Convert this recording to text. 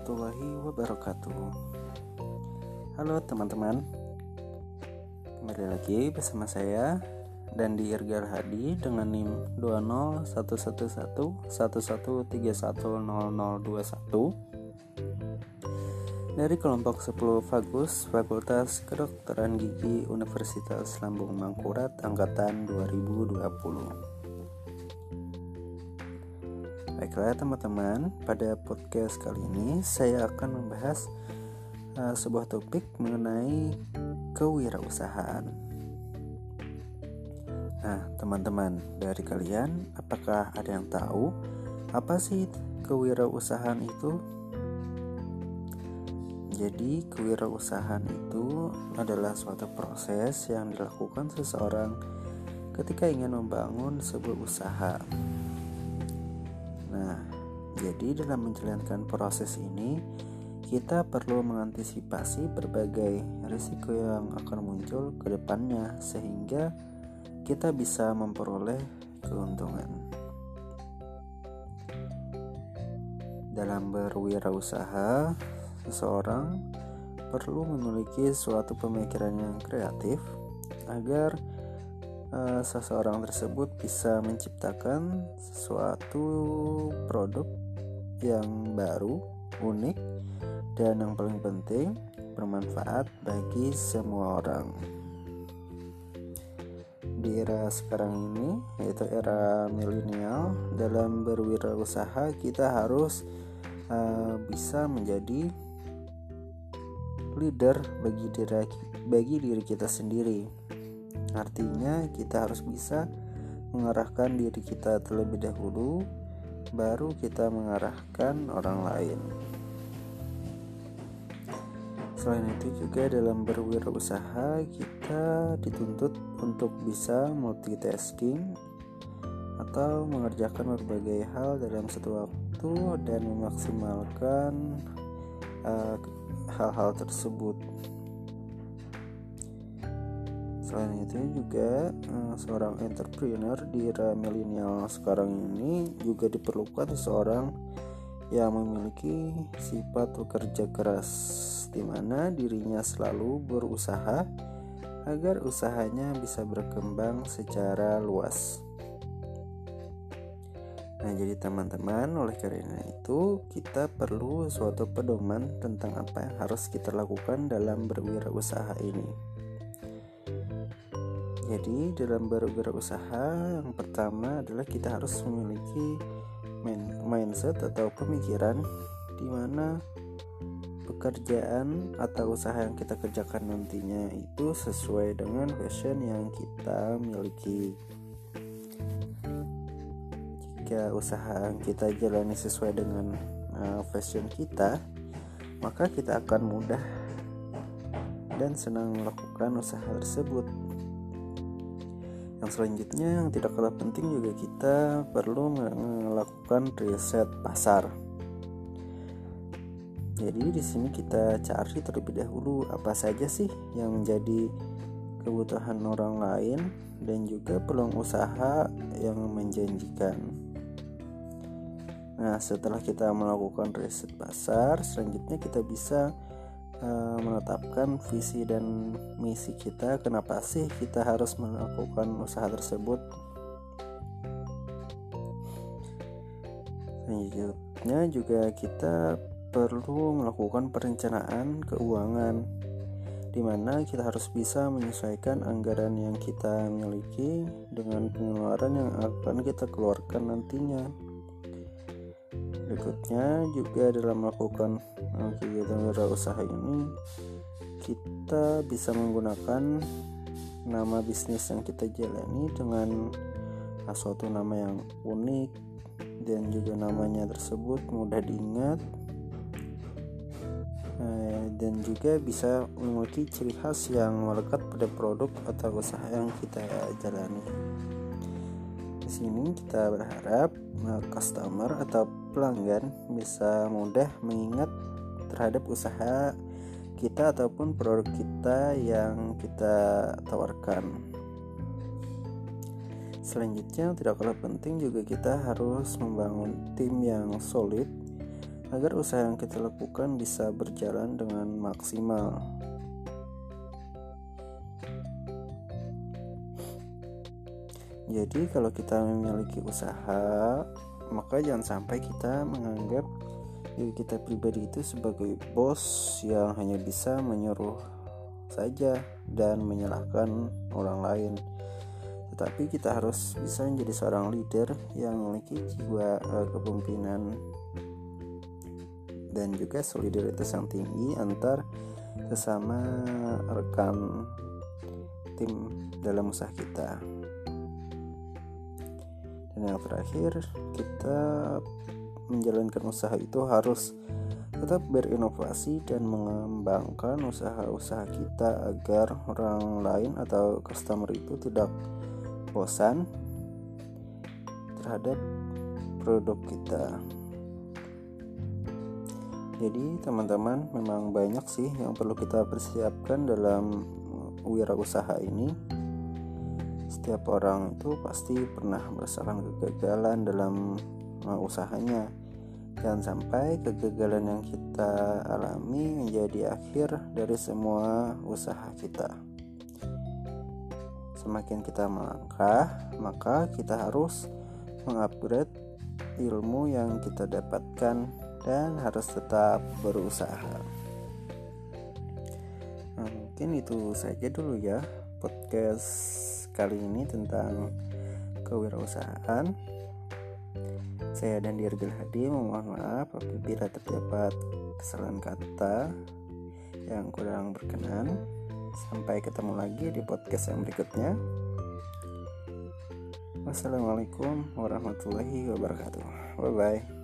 warahmatullahi wabarakatuh. Halo teman-teman. Kembali lagi bersama saya dan di Irgal Hadi dengan NIM 2011111310021 dari kelompok 10 Fagus Fakultas Kedokteran Gigi Universitas Lambung Mangkurat Angkatan 2020 Baiklah teman-teman, pada podcast kali ini saya akan membahas uh, sebuah topik mengenai kewirausahaan. Nah, teman-teman, dari kalian apakah ada yang tahu apa sih kewirausahaan itu? Jadi, kewirausahaan itu adalah suatu proses yang dilakukan seseorang ketika ingin membangun sebuah usaha. Nah, jadi dalam menjalankan proses ini, kita perlu mengantisipasi berbagai risiko yang akan muncul ke depannya sehingga kita bisa memperoleh keuntungan. Dalam berwirausaha, seseorang perlu memiliki suatu pemikiran yang kreatif agar uh, seseorang tersebut bisa menciptakan sesuatu produk yang baru, unik, dan yang paling penting bermanfaat bagi semua orang. Di era sekarang ini, yaitu era milenial, dalam berwirausaha kita harus uh, bisa menjadi leader bagi diri bagi diri kita sendiri Artinya, kita harus bisa mengarahkan diri kita terlebih dahulu, baru kita mengarahkan orang lain. Selain itu juga dalam berwirausaha kita dituntut untuk bisa multitasking atau mengerjakan berbagai hal dalam satu waktu dan memaksimalkan uh, hal-hal tersebut. Selain itu juga uh, seorang entrepreneur di era milenial sekarang ini juga diperlukan seorang yang memiliki sifat bekerja keras di mana dirinya selalu berusaha agar usahanya bisa berkembang secara luas. Nah, jadi teman-teman, oleh karena itu kita perlu suatu pedoman tentang apa yang harus kita lakukan dalam berwirausaha ini. Jadi dalam berwirausaha yang pertama adalah kita harus memiliki mindset atau pemikiran di mana pekerjaan atau usaha yang kita kerjakan nantinya itu sesuai dengan passion yang kita miliki. Jika usaha yang kita jalani sesuai dengan uh, passion kita, maka kita akan mudah dan senang melakukan usaha tersebut. Yang selanjutnya yang tidak kalah penting juga kita perlu melakukan riset pasar. Jadi di sini kita cari terlebih dahulu apa saja sih yang menjadi kebutuhan orang lain dan juga peluang usaha yang menjanjikan. Nah, setelah kita melakukan riset pasar, selanjutnya kita bisa Eh, menetapkan visi dan misi kita kenapa sih kita harus melakukan usaha tersebut? Selanjutnya juga kita perlu melakukan perencanaan keuangan di mana kita harus bisa menyesuaikan anggaran yang kita miliki dengan pengeluaran yang akan kita keluarkan nantinya berikutnya juga dalam melakukan eh, kegiatan wirausaha ini kita bisa menggunakan nama bisnis yang kita jalani dengan suatu nama yang unik dan juga namanya tersebut mudah diingat eh, dan juga bisa memiliki ciri khas yang melekat pada produk atau usaha yang kita jalani. Di sini kita berharap eh, customer atau pelanggan bisa mudah mengingat terhadap usaha kita ataupun produk kita yang kita tawarkan. Selanjutnya, tidak kalah penting juga kita harus membangun tim yang solid agar usaha yang kita lakukan bisa berjalan dengan maksimal. Jadi, kalau kita memiliki usaha, maka jangan sampai kita menganggap diri kita pribadi itu sebagai bos yang hanya bisa menyuruh saja dan menyalahkan orang lain. Tetapi kita harus bisa menjadi seorang leader yang memiliki jiwa uh, kepemimpinan dan juga solidaritas yang tinggi antar sesama rekan tim dalam usaha kita. Dan yang terakhir, kita menjalankan usaha itu harus tetap berinovasi dan mengembangkan usaha-usaha kita agar orang lain atau customer itu tidak bosan terhadap produk kita. Jadi teman-teman memang banyak sih yang perlu kita persiapkan dalam wirausaha ini setiap orang itu pasti pernah merasakan kegagalan dalam uh, usahanya Jangan sampai kegagalan yang kita alami menjadi akhir dari semua usaha kita. Semakin kita melangkah, maka kita harus mengupgrade ilmu yang kita dapatkan dan harus tetap berusaha. Nah, mungkin itu saja dulu ya podcast kali ini tentang kewirausahaan. Saya dan Dirgil Hadi memohon maaf apabila terdapat kesalahan kata yang kurang berkenan. Sampai ketemu lagi di podcast yang berikutnya. Wassalamualaikum warahmatullahi wabarakatuh. Bye bye.